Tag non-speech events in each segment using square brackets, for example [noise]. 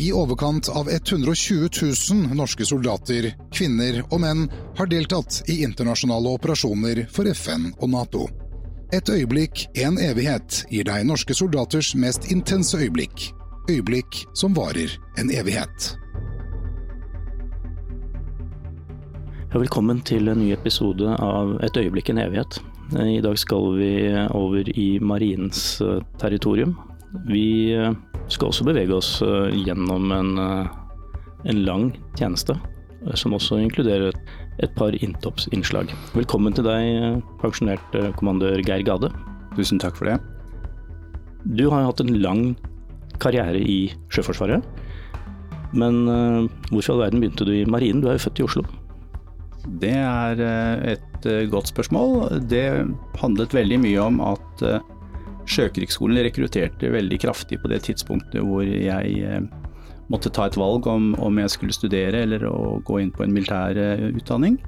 I overkant av 120 000 norske soldater, kvinner og menn har deltatt i internasjonale operasjoner for FN og Nato. Et øyeblikk, en evighet, gir deg norske soldaters mest intense øyeblikk. Øyeblikk som varer en evighet. Velkommen til en ny episode av Et øyeblikk en evighet. I dag skal vi over i marinens eh, territorium. Vi eh, skal også bevege oss eh, gjennom en, en lang tjeneste, som også inkluderer et par inntoppsinnslag. Velkommen til deg, pensjonert kommandør Geir Gade. Tusen takk for det. Du har hatt en lang karriere i Sjøforsvaret. Men hvorfor i all verden begynte du i marinen? Du er jo født i Oslo. Det er eh, et eh, godt spørsmål. Det handlet veldig mye om at eh, Sjøkrigsskolen rekrutterte veldig kraftig på det tidspunktet hvor jeg måtte ta et valg om, om jeg skulle studere eller å gå inn på en militær utdanning.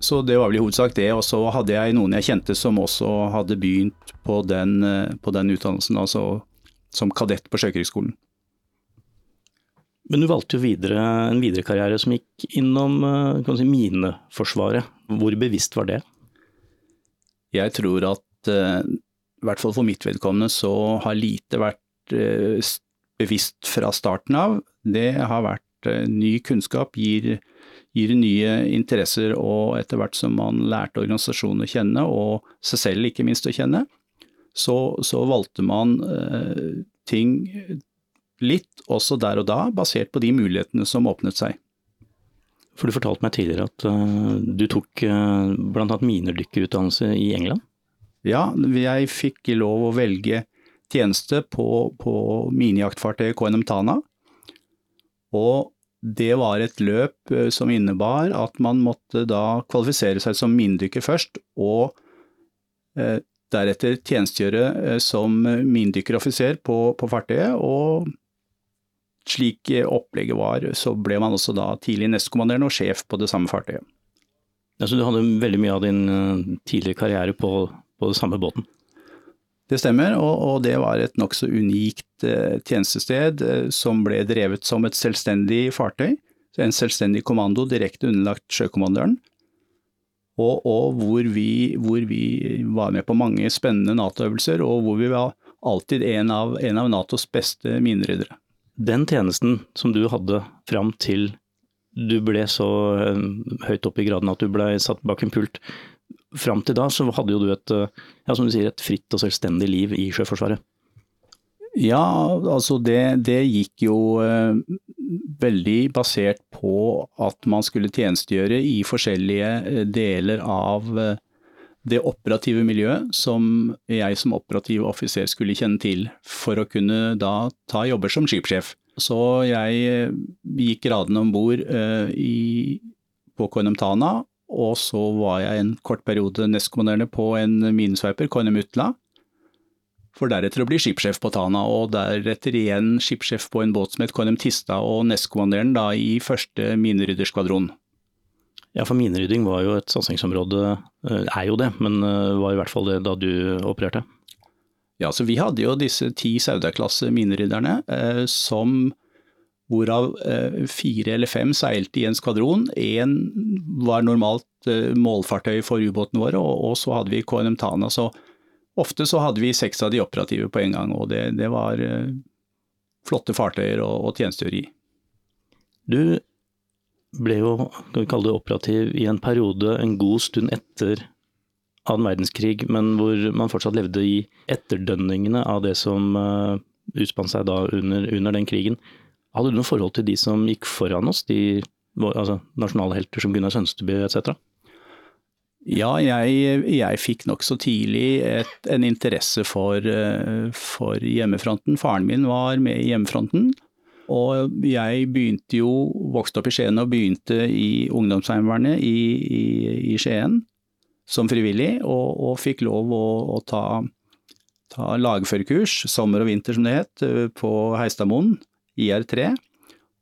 Så det var vel i hovedsak det. Og så hadde jeg noen jeg kjente som også hadde begynt på den, på den utdannelsen, altså som kadett på Sjøkrigsskolen. Men du valgte jo videre, en videre karriere som gikk innom eh, si, mineforsvaret. Hvor bevisst var det? Jeg tror at eh, i hvert fall for mitt vedkommende så har lite vært eh, bevisst fra starten av. Det har vært ny kunnskap, gir, gir nye interesser og etter hvert som man lærte organisasjonen å kjenne, og seg selv ikke minst å kjenne, så, så valgte man ting litt også der og da, basert på de mulighetene som åpnet seg. For Du fortalte meg tidligere at du tok uh, bl.a. minerdykkerutdannelse i England? Ja, jeg fikk lov å velge tjeneste på, på minijaktfartøyet KNM Tana. Og det var et løp uh, som innebar at man måtte da kvalifisere seg som minedykker først, og eh, deretter tjenestegjøre eh, som minedykkeroffiser på, på fartøyet, og slik opplegget var, så ble man også da tidlig nestkommanderende og sjef på det samme fartøyet. Ja, så du hadde veldig mye av din tidligere karriere på, på den samme båten? Det stemmer, og, og det var et nokså unikt eh, tjenestested eh, som ble drevet som et selvstendig fartøy. En selvstendig kommando direkte underlagt sjøkommandøren. Og, og hvor, vi, hvor, vi, var med på mange spennende Nato-øvelser, og hvor vi var alltid en av, en av Natos beste mineryddere. Den tjenesten som du hadde fram til du ble så eh, høyt opp i graden at du ble satt bak en pult, fram til da så hadde jo du et, eh, ja, som du sier, et fritt og selvstendig liv i Sjøforsvaret? Ja, altså det, det gikk jo eh, veldig basert på at man skulle tjenestegjøre i forskjellige eh, deler av eh, det operative miljøet som jeg som operativ offiser skulle kjenne til for å kunne da ta jobber som skipssjef. Så jeg gikk gradene om bord eh, på KNM Tana, og så var jeg en kort periode nestkommanderende på en minesveiper, KNM Utla. For deretter å bli skipssjef på Tana, og deretter igjen skipssjef på en båt som het KNM Tista, og nestkommanderende da i første minerydderskvadron. Ja, for minerydding var jo et satsingsområde, eh, er jo det, men eh, var i hvert fall det da du opererte? Ja, så vi hadde jo disse ti Sauda-klasse minerydderne, eh, som hvorav eh, fire eller fem seilte i en skvadron. Én var normalt eh, målfartøy for ubåtene våre, og, og, så hadde vi KNM Tana. Så ofte så hadde vi seks av de operative på en gang, og det, det var eh, flotte fartøyer å, å tjenestegjøre i. Du ble jo, kan vi kalle det operativ, i en periode en god stund etter annen verdenskrig, men hvor man fortsatt levde i etterdønningene av det som uh, utspant seg da under, under, den krigen. Hadde du noe forhold til de som gikk foran oss, de altså, nasjonale helter som Gunnar Sønsteby etc.? Ja, jeg, jeg fikk nokså tidlig et, en interesse for, uh, for hjemmefronten. Faren min var med i hjemmefronten. Og jeg begynte jo, vokste opp i Skien og begynte i ungdomsheimevernet i, i, i, Skien som frivillig, og, og fikk lov å, å ta, ta lagførerkurs, sommer og vinter som det het, på Heistadmoen, IR3.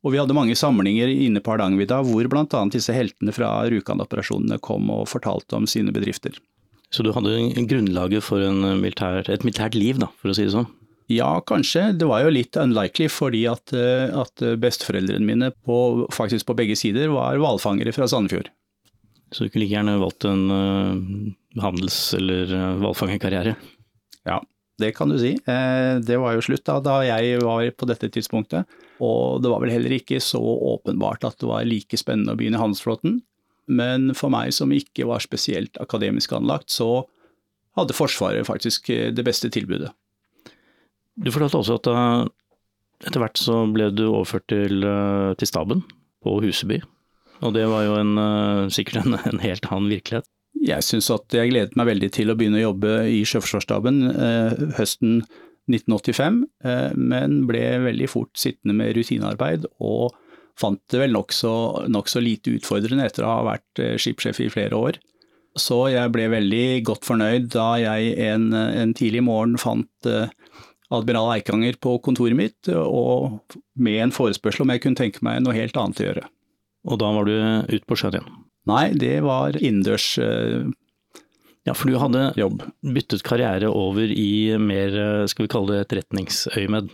Og vi hadde mange samlinger inne på Hardangervidda hvor bl.a. disse heltene fra Rjukan-operasjonene kom og fortalte om sine bedrifter. Så du hadde grunnlaget for militær, et militært liv, da, for å si det sånn? Ja, kanskje. Det var jo litt unlikely fordi at, eh, at besteforeldrene mine på, faktisk på begge sider var hvalfangere fra Sandefjord. Så du kunne like gjerne valgt en uh, handels- eller uh, hvalfangerkarriere? Ja, det kan du si. Eh, det var jo slutt da, da jeg var på dette tidspunktet. Og det var vel heller ikke så åpenbart at det var like spennende å begynne i handelsflåten. Men for meg som ikke var spesielt akademisk anlagt, så hadde Forsvaret faktisk det beste tilbudet. Du fortalte også at etter hvert så ble du overført til, uh, til staben på Huseby. Og det var jo en, sikkert en, en, helt annen virkelighet. Jeg syns at jeg gledet meg veldig til å begynne å jobbe i Sjøforsvarsstaben høsten 1985, men ble veldig fort sittende med rutinearbeid og fant det vel nokså nok så lite utfordrende etter å ha vært skipssjef i flere år. Så jeg ble veldig godt fornøyd da jeg en, en tidlig morgen fant admiral Eikanger på kontoret mitt, og med en forespørsel om jeg kunne tenke meg noe helt annet å gjøre. Og da var du ute på sjøen igjen? Nei, det var innendørs uh, Ja, for du hadde jobb. byttet karriere over i mer, eh, skal vi kalle det etterretningsøyemed?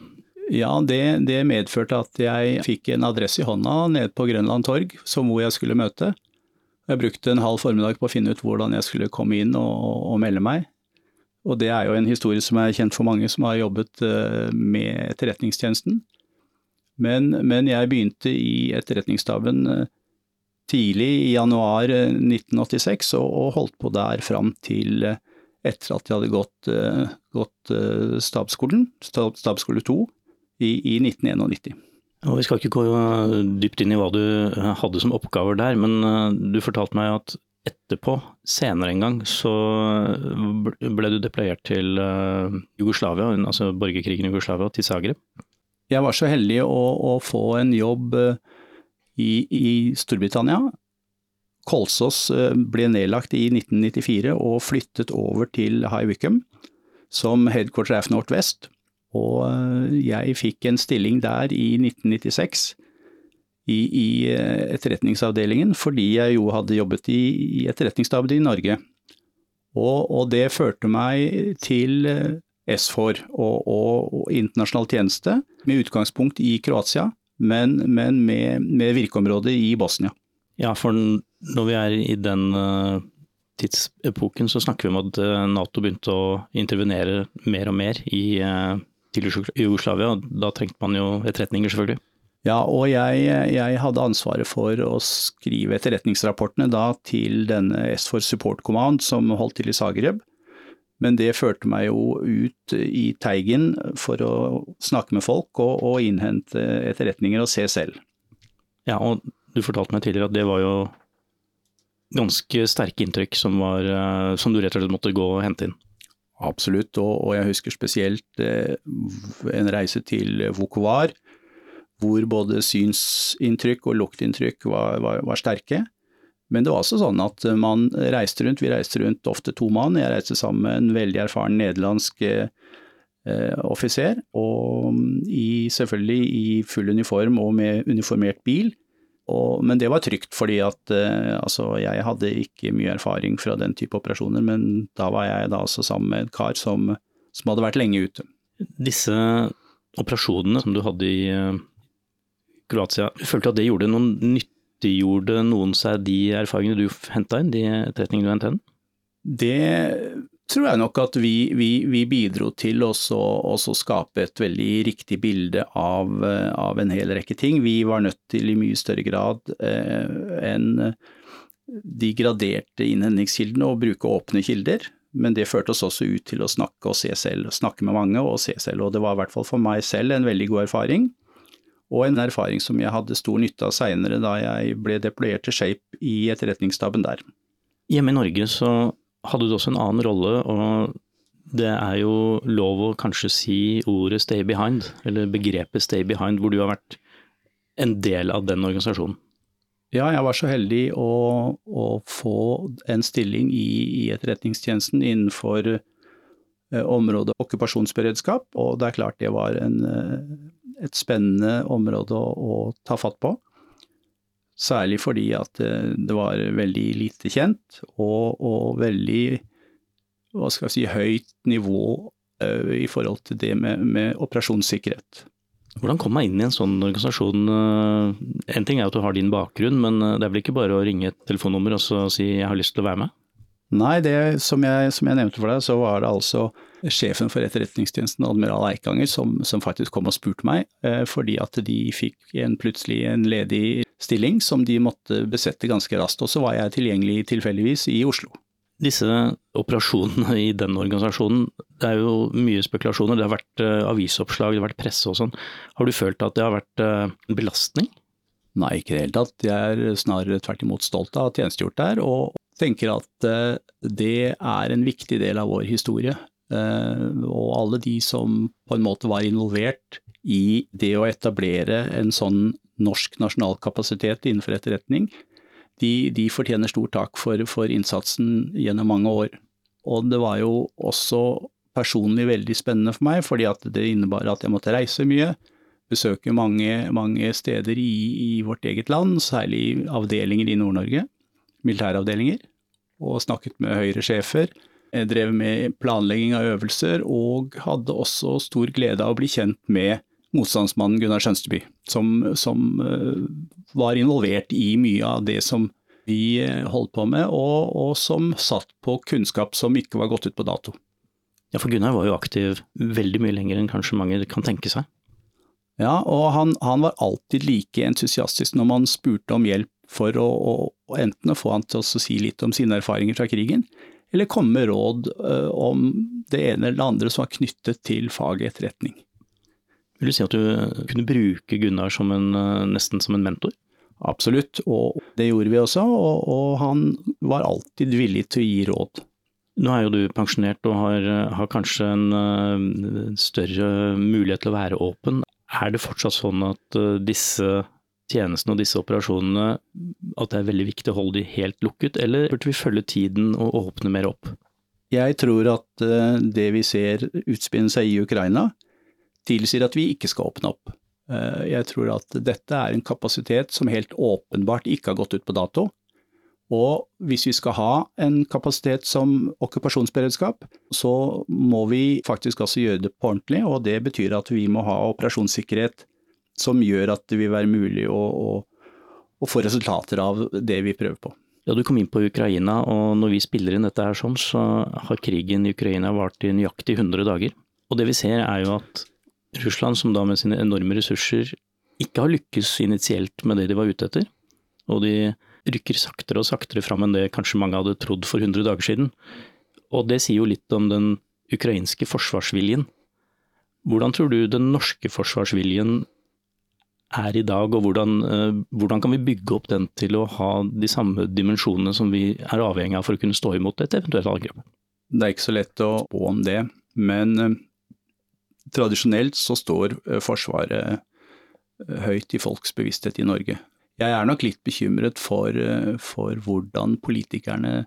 Ja, det, det, medførte at jeg fikk en adresse i hånda nede på Grønland torg, som hvor jeg skulle møte. Jeg brukte en halv formiddag på å finne ut hvordan jeg skulle komme inn og, og melde meg. Og det er jo en historie som er kjent for mange som har jobbet eh, med Etterretningstjenesten. Men, men jeg begynte i Etterretningsstaben eh, tidlig i januar 1986 eh, og, og holdt på der fram til etter at jeg hadde gått, gått stabsskolen, stabsskole 2, i, i 1991. Og vi skal ikke gå dypt inn i hva du hadde som oppgaver der, men du fortalte meg at etterpå, senere en gang, så ble du deployert til Jugoslavia, altså borgerkrigen i Jugoslavia, til Zagreb. Jeg var så heldig å, å få en jobb uh, i, i, Storbritannia. Kolsås uh, ble nedlagt i 1994 og flyttet over til High Wycombe som headquarter F Northwest. Og jeg fikk en stilling der i 1996 i, i eh, etterretningsavdelingen, fordi jeg jo hadde jobbet i, i etterretningsstaben i Norge. Og, og, det førte meg til eh, SFOR og, og, og, internasjonal tjeneste, med utgangspunkt i Kroatia, men, men med, med, virkeområde i Bosnia. Ja, for når vi er i den uh, tidsepoken, så snakker vi om at Nato begynte å intervenere mer og mer i uh, til Jugoslavia. Da trengte man jo etterretninger, selvfølgelig. Ja, og jeg, jeg, hadde ansvaret for å skrive etterretningsrapportene da til denne S4 Support Command som holdt til i Zagreb. Men det førte meg jo ut i Teigen for å snakke med folk og, og innhente etterretninger og se selv. Ja, og du fortalte meg tidligere at det var jo ganske sterke inntrykk som, var, eh, som du rett og slett måtte gå og hente inn. Absolutt, og, og jeg husker spesielt eh, en reise til Vukovar hvor både synsinntrykk og luktinntrykk var, var, var, sterke. Men det var også sånn at man reiste rundt, vi reiste rundt ofte to mann. Jeg reiste sammen med en veldig erfaren nederlandsk eh, offiser, og i, selvfølgelig i full uniform og med uniformert bil. Og, men det var trygt, fordi at eh, altså, jeg hadde ikke mye erfaring fra den type operasjoner, men da var jeg da altså sammen med en kar som, som hadde vært lenge ute. Disse operasjonene som du hadde i Kroatia. Du følte at det gjorde noen nyttiggjorde noen seg de erfaringene du henta inn, de etterretningene du henta inn? Det tror jeg nok at vi, vi, vi bidro til å skape et veldig riktig bilde av, av, en hel rekke ting. Vi var nødt til i mye større grad eh, enn de graderte innhendingskildene å bruke åpne kilder. Men det førte oss også ut til å snakke og se selv, snakke med mange og se selv. Og det var i hvert fall for meg selv en veldig god erfaring og en erfaring som jeg hadde stor nytte av seinere da jeg ble deployert til Shape i etterretningsstaben der. Hjemme i Norge så hadde du også en annen rolle, og det er jo lov å kanskje si ordet stay behind, eller begrepet stay behind, hvor du har vært en del av den organisasjonen. Ja, jeg var så heldig å, å få en stilling i, i etterretningstjenesten innenfor eh, området okkupasjonsberedskap, og det er klart det var en eh, et spennende område å, å, ta fatt på. Særlig fordi at eh, det var veldig lite kjent, og, og veldig hva skal jeg si, høyt nivå i forhold til det med, med operasjonssikkerhet. Hvordan kom man inn i en sånn organisasjon? En ting er at du har din bakgrunn, men det er vel ikke bare å ringe et telefonnummer og si jeg har lyst til å være med? Nei, det, som, jeg, som jeg nevnte for deg, så var det altså sjefen for Etterretningstjenesten, admiral Eikanger, som, som, faktisk kom og spurte meg, eh, fordi at de fikk en, plutselig en ledig stilling som de måtte besette ganske raskt. Og så var jeg tilgjengelig tilfeldigvis i Oslo. Disse operasjonene i den organisasjonen, det er jo mye spekulasjoner. Det har vært eh, avisoppslag, det har vært presse og sånn. Har du følt at det har vært en belastning? Nei, ikke i det hele tatt. Jeg er snarere tvert imot stolt av å ha tjenestegjort der, og tenker at uh, det er en viktig del av vår historie. og alle de som på en måte var involvert i det å etablere en sånn norsk nasjonal kapasitet innenfor etterretning, de, de fortjener stor takk for, for, innsatsen gjennom mange år. Og det var jo også personlig veldig spennende for meg, fordi at det innebar at jeg måtte reise mye, besøke mange, mange steder i, i, vårt eget land, særlig avdelinger i Nord-Norge, militæravdelinger, og snakket med Høyre-sjefer. Jeg drev med planlegging av øvelser, og hadde også stor glede av å bli kjent med motstandsmannen Gunnar Skjønsteby, som, som uh, var involvert i mye av det som vi eh, holdt på med, og, og, som satt på kunnskap som ikke var gått ut på dato. Ja, for Gunnar var jo aktiv veldig mye lenger enn kanskje mange kan tenke seg. Ja, og han, han var alltid like entusiastisk når man spurte om hjelp for å, å, enten å få han til å si litt om sine erfaringer fra krigen, eller komme med råd uh, om det ene eller det andre som var knyttet til faget etterretning. Vil du si at du kunne bruke Gunnar som en, eh, nesten som en mentor? Absolutt, og det gjorde vi også, og, og, han var alltid villig til å gi råd. Nå er jo du pensjonert og har, har kanskje en større mulighet til å være åpen. Er det fortsatt sånn at disse tjenestene og disse operasjonene, at det er veldig viktig å holde de helt lukket, eller burde vi følge tiden og åpne mer opp? Jeg tror at uh, det vi ser utspinne seg i Ukraina, tilsier at vi ikke skal åpne opp. Eh, jeg tror at dette er en kapasitet som helt åpenbart ikke har gått ut på dato. Og hvis vi skal ha en kapasitet som okkupasjonsberedskap, så må vi faktisk også gjøre det på ordentlig, og det betyr at vi må ha operasjonssikkerhet som gjør at det vil være mulig å, å, å få resultater av det vi prøver på. Ja, Du kom inn på Ukraina, og når vi spiller inn dette her sånn, så har krigen i Ukraina vart i nøyaktig 100 dager. Og det vi ser er jo at Russland, som da med sine enorme ressurser ikke har lykkes initielt med det de var ute etter, og de rykker saktere og saktere fram enn det kanskje mange hadde trodd for 100 dager siden. Og det sier jo litt om den ukrainske forsvarsviljen. Hvordan tror du den norske forsvarsviljen er i dag, og hvordan, eh, hvordan, kan vi bygge opp den til å ha de samme dimensjonene som vi er avhengig av for å kunne stå imot et eventuelt angrep? Det er ikke så lett å spå om det, men eh, tradisjonelt så står eh, Forsvaret høyt i folks bevissthet i Norge. Jeg er nok litt bekymret for, for hvordan politikerne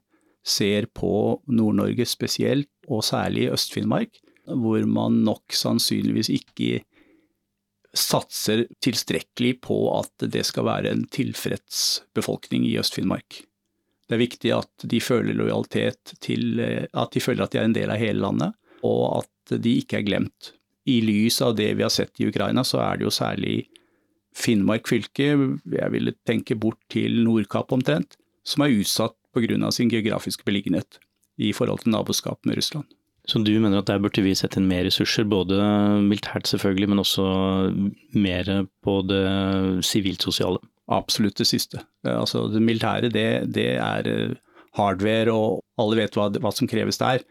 ser på Nord-Norge spesielt, og særlig Øst-Finnmark, hvor man nok sannsynligvis ikke satser tilstrekkelig på at det skal være en tilfreds befolkning i Øst-Finnmark. Det er viktig at de føler lojalitet til at de føler at de er en del av hele landet, og at de ikke er glemt i lys av det vi har sett i Ukraina, så er det jo særlig Finnmark fylke, jeg ville tenke bort til Nordkapp omtrent, som er utsatt pga. sin geografiske beliggenhet i forhold til naboskap med Russland. Så du mener at der burde vi sette inn mer ressurser, både militært selvfølgelig, men også mer på det sivilt-sosiale? Absolutt det siste. Altså Det militære det, det er eh, hardware, og alle vet hva, hva som kreves der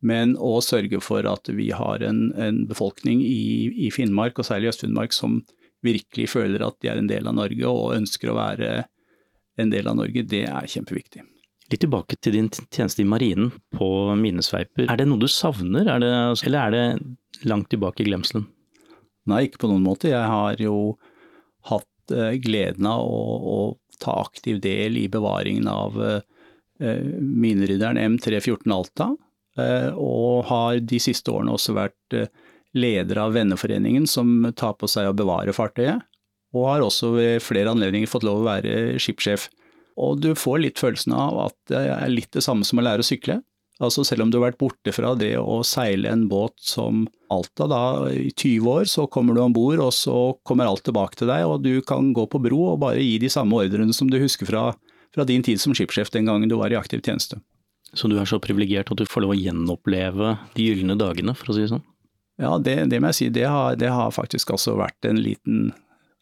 men å sørge for at vi har en, en befolkning i, i, Finnmark, og særlig Øst-Finnmark, som virkelig føler at de er en del av Norge og ønsker å være en del av Norge, det er kjempeviktig. Litt tilbake til din tjeneste i marinen på minesveiper. Er det noe du savner, er det, eller er det langt tilbake i glemselen? Nei, ikke på noen måte. Jeg har jo hatt eh, gleden av å, å, ta aktiv del i bevaringen av eh, minerydderen M314 Alta, Eh, og har de siste årene også vært eh, leder av Venneforeningen, som tar på seg å bevare fartøyet. Og har også ved flere anledninger fått lov å være skipssjef. Og du får litt følelsen av at det er litt det samme som å lære å sykle. Altså Selv om du har vært borte fra det å seile en båt som Alta da, i 20 år, så kommer du om bord, og så kommer alt tilbake til deg, og du kan gå på bro og bare gi de samme ordrene som du husker fra, fra din tid som skipssjef den gangen du var i aktiv tjeneste. Så du er så privilegert at du får lov å gjenoppleve de gylne dagene, for å si det sånn? Ja, det, det må jeg si. Det har, det har faktisk altså vært en liten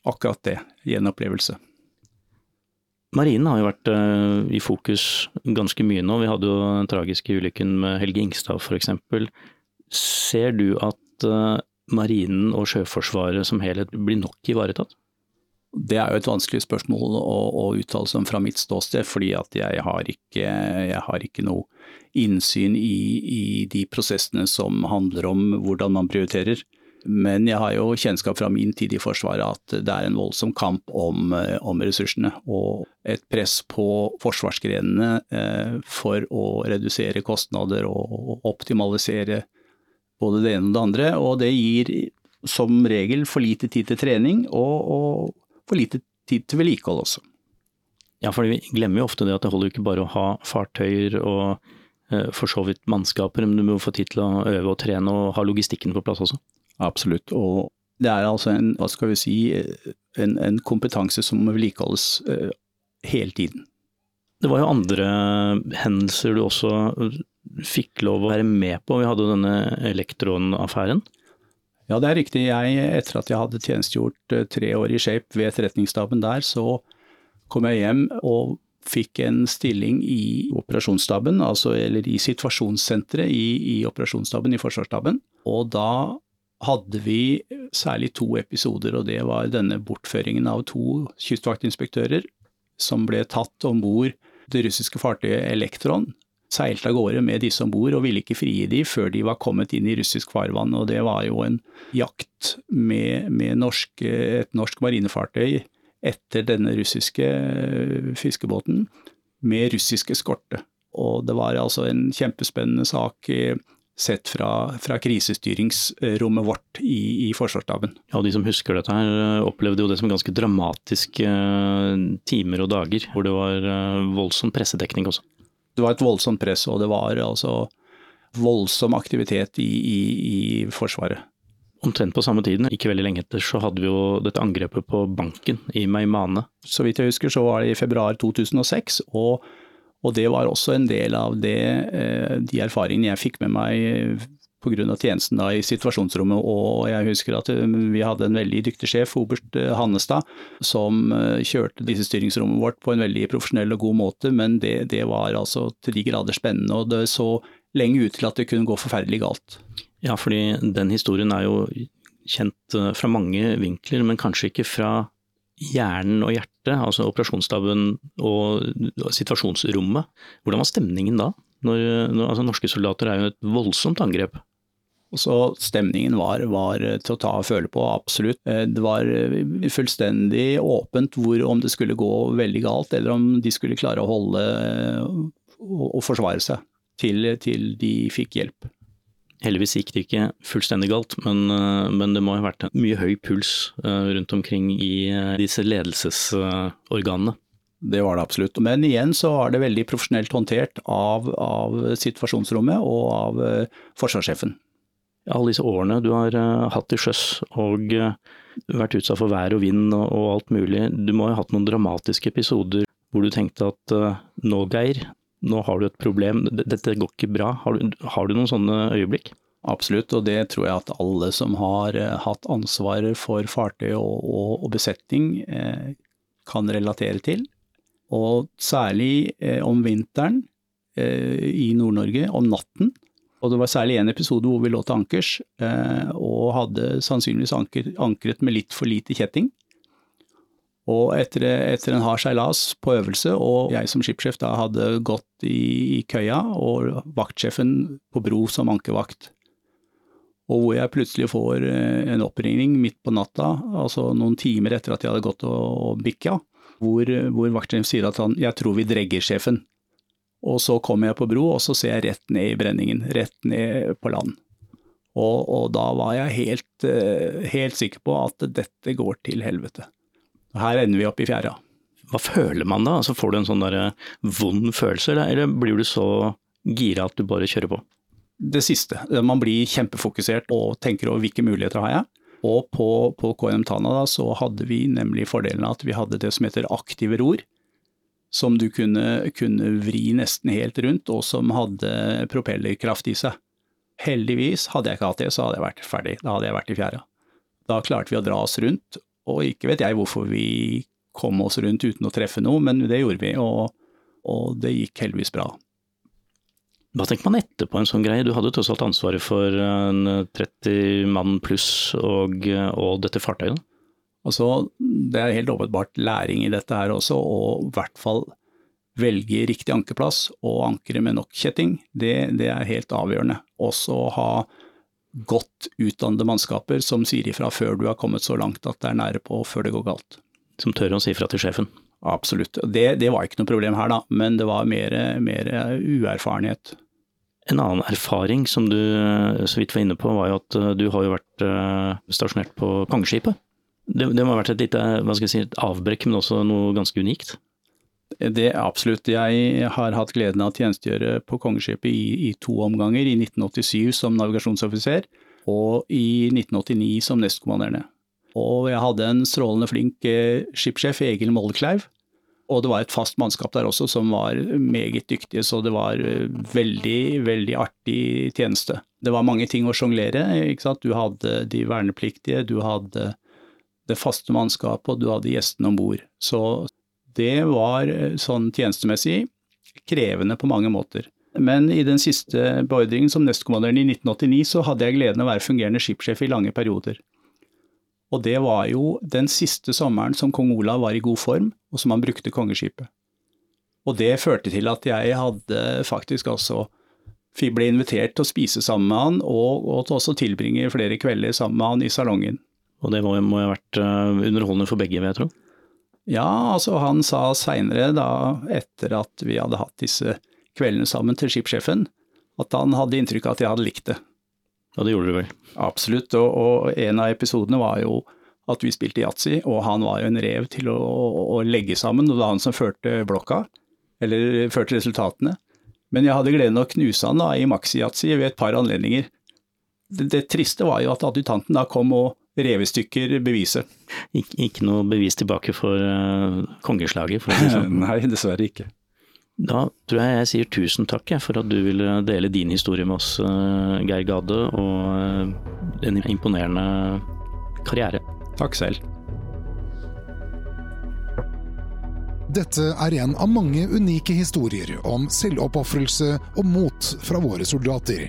akkurat det, gjenopplevelse. Marinen har jo vært uh, i fokus ganske mye nå. Vi hadde jo den tragiske ulykken med Helge Ingstad f.eks. Ser du at uh, Marinen og Sjøforsvaret som helhet blir nok ivaretatt? Det er jo et vanskelig spørsmål å, å uttale seg om fra mitt ståsted, fordi at jeg har ikke, jeg har ikke noe innsyn i, i, de prosessene som handler om hvordan man prioriterer. Men jeg har jo kjennskap fra min tid i Forsvaret at det er en voldsom kamp om, om ressursene. Og et press på forsvarsgrenene eh, for å redusere kostnader og optimalisere både det ene og det andre. Og det gir som regel for lite tid til trening og, og for lite tid til vedlikehold også. Ja, for vi glemmer jo ofte det at det holder ikke bare å ha fartøyer og eh, for så vidt mannskaper, men du må få tid til å øve og trene og ha logistikken på plass også. Absolutt. Og det er altså en, hva skal vi si, en, en kompetanse som vedlikeholdes uh, hele tiden. Det var jo andre hendelser du også fikk lov å være med på. Vi hadde jo denne Elektron-affæren. Ja, det er riktig. Jeg, etter at jeg hadde tjenestegjort eh, tre år i Shape ved etterretningsstaben der, så kom jeg hjem og fikk en stilling i operasjonsstaben, altså eller i situasjonssenteret i, i operasjonsstaben i Forsvarsstaben. Og da hadde vi særlig to episoder, og det var denne bortføringen av to kystvaktinspektører som ble tatt om bord det russiske fartøyet Elektron. Seilte av gårde med disse om bord og ville ikke frigi de før de var kommet inn i russisk farvann. og Det var jo en jakt med, med norske, et norsk marinefartøy etter denne russiske fiskebåten med russisk eskorte. Og det var altså en kjempespennende sak sett fra, fra krisestyringsrommet vårt i, i Forsvarsstaben. Ja, De som husker dette her, eh, opplevde jo det som ganske dramatiske eh, timer og dager, hvor det var eh, voldsom pressedekning også. Det var et voldsomt press, og det var altså voldsom aktivitet i, i, i Forsvaret. Omtrent på samme tiden, ikke veldig lenge etter, så hadde vi jo dette angrepet på banken i Meimane. Så vidt jeg husker så var det i februar 2006, og og det var også en del av det, eh, de erfaringene jeg fikk med meg pga. tjenesten da i situasjonsrommet. Og jeg husker at eh, vi hadde en veldig dyktig sjef, Obert eh, Hannestad, som kjørte disse styringsrommet vårt på en veldig profesjonell og god måte. Men det, det var altså til de grader spennende, og det så lenge ut til at det kunne gå forferdelig galt. Ja, fordi den historien er jo kjent fra mange vinkler, men kanskje ikke fra hjernen og hjertet, altså operasjonsstaben og situasjonsrommet. Hvordan var stemningen da? Når, når, altså norske soldater er jo et voldsomt angrep. Så stemningen var, var, til å ta og føle på, absolutt. Eh, det var eh, fullstendig åpent hvor om det skulle gå veldig galt, eller om de skulle klare å holde og forsvare seg til, til de fikk hjelp. Heldigvis gikk det ikke fullstendig galt, men, eh, men, det må ha vært en mye høy puls eh, rundt omkring i eh, disse ledelsesorganene. Det var det absolutt. Men igjen så var det veldig profesjonelt håndtert av, av situasjonsrommet og av forsvarssjefen. Alle disse årene du har hatt til sjøs og vært utsatt for vær og vind og, og alt mulig, du må ha hatt noen dramatiske episoder hvor du tenkte at nå, Geir, nå har du et problem, dette går ikke bra. Har du, har du noen sånne øyeblikk? Absolutt, og det tror jeg at alle som har eh, hatt ansvar for fartøy og, og, og besetning eh, kan relatere til. Og særlig eh, om vinteren eh, i Nord-Norge, om natten. Og det var særlig en episode hvor vi lå til ankers eh, og hadde sannsynligvis anker, ankret med litt for lite kjetting. Og etter, etter, en hard seilas på øvelse, og jeg som skipssjef da hadde gått i, i, køya, og vaktsjefen på bro som ankevakt. Og hvor jeg plutselig får eh, en oppringning midt på natta, altså noen timer etter at jeg hadde gått og, og bikka, hvor, hvor vaktsjefen sier at han 'jeg tror vi dregger sjefen'. Og så kommer jeg på bro, og så ser jeg rett ned i brenningen, rett ned på land. Og, og da var jeg helt, eh, helt sikker på at dette går til helvete. Her ender vi opp i fjæra. Hva føler man da? Altså, får du en sånn der vond følelse, eller, blir du så gira at du bare kjører på? Det siste. Man blir kjempefokusert og tenker over hvilke muligheter har jeg. Og på, på KNM Tana da, så hadde vi nemlig fordelen av at vi hadde det som heter aktive ror. Som du kunne, kunne vri nesten helt rundt, og som hadde propellerkraft i seg. Heldigvis, hadde jeg ikke hatt det, så hadde jeg vært ferdig. Da hadde jeg vært i fjæra. Da klarte vi å dra oss rundt, og ikke vet jeg hvorfor vi kom oss rundt uten å treffe noe, men det gjorde vi, og, og det gikk heldigvis bra. Hva tenker man etterpå en sånn greie? Du hadde tross alt ansvaret for 30 mann pluss og, og dette fartøyet? Altså, det er helt åpenbart læring i dette her også, og i hvert fall velge riktig ankerplass og ankre med nok kjetting. Det, det er helt avgjørende. Også ha godt utdannede mannskaper som sier ifra før du har kommet så langt at det er nære på før det går galt. Som tør å si ifra til sjefen? Absolutt. Det, det, var ikke noe problem her, da, men det var mer, mer uerfarenhet. En annen erfaring som du så vidt var inne på, var jo at du har jo vært eh, stasjonert på Kongeskipet. Det, det må ha vært et lite hva skal jeg si, et avbrekk, men også noe ganske unikt? Det er absolutt. Jeg har hatt gleden av å tjenestegjøre på Kongeskipet i, i to omganger. I 1987 som navigasjonsoffiser og i 1989 som nestkommanderende. Og jeg hadde en strålende flink eh, skipssjef, Egil Mollekleiv. Og det var et fast mannskap der også som var meget dyktige, så det var eh, veldig, veldig artig tjeneste. Det var mange ting å sjonglere. Du hadde de vernepliktige, du hadde det faste mannskapet, og du hadde gjestene om bord. Så det var eh, sånn tjenestemessig krevende på mange måter. Men i den siste beordringen som nestkommanderende i 1989, så hadde jeg gleden av å være fungerende skipssjef i lange perioder. Og det var jo den siste sommeren som kong Olav var i god form, og som han brukte kongeskipet. Og det førte til at jeg hadde faktisk også ble invitert til å spise sammen med han, og, og til også tilbringe flere kvelder sammen med han i salongen. Og det må, må ha vært uh, underholdende for begge, vil jeg tro? Ja, altså han sa seinere, da etter at vi hadde hatt disse kveldene sammen til skipssjefen, at han hadde inntrykk av at jeg hadde likt det. Ja, det gjorde du vel? Absolutt, og, og, en av episodene var jo at vi spilte yatzy, og han var jo en rev til å, å, legge sammen, og det var han som førte blokka, eller førte resultatene. Men jeg hadde gleden av å knuse han da i maxi-yatzy ved et par anledninger. Det, det, triste var jo at adjutanten da kom og rev i stykker beviset. Ik ikke noe bevis tilbake for uh, kongeslaget, for å si sånn? [laughs] Nei, dessverre ikke. Da tror jeg jeg sier tusen takk for at du ville dele din historie med oss, eh, Geir Gade, og eh, en imponerende karriere. Takk selv. Dette er en av mange unike historier om selvoppofrelse og mot fra våre soldater.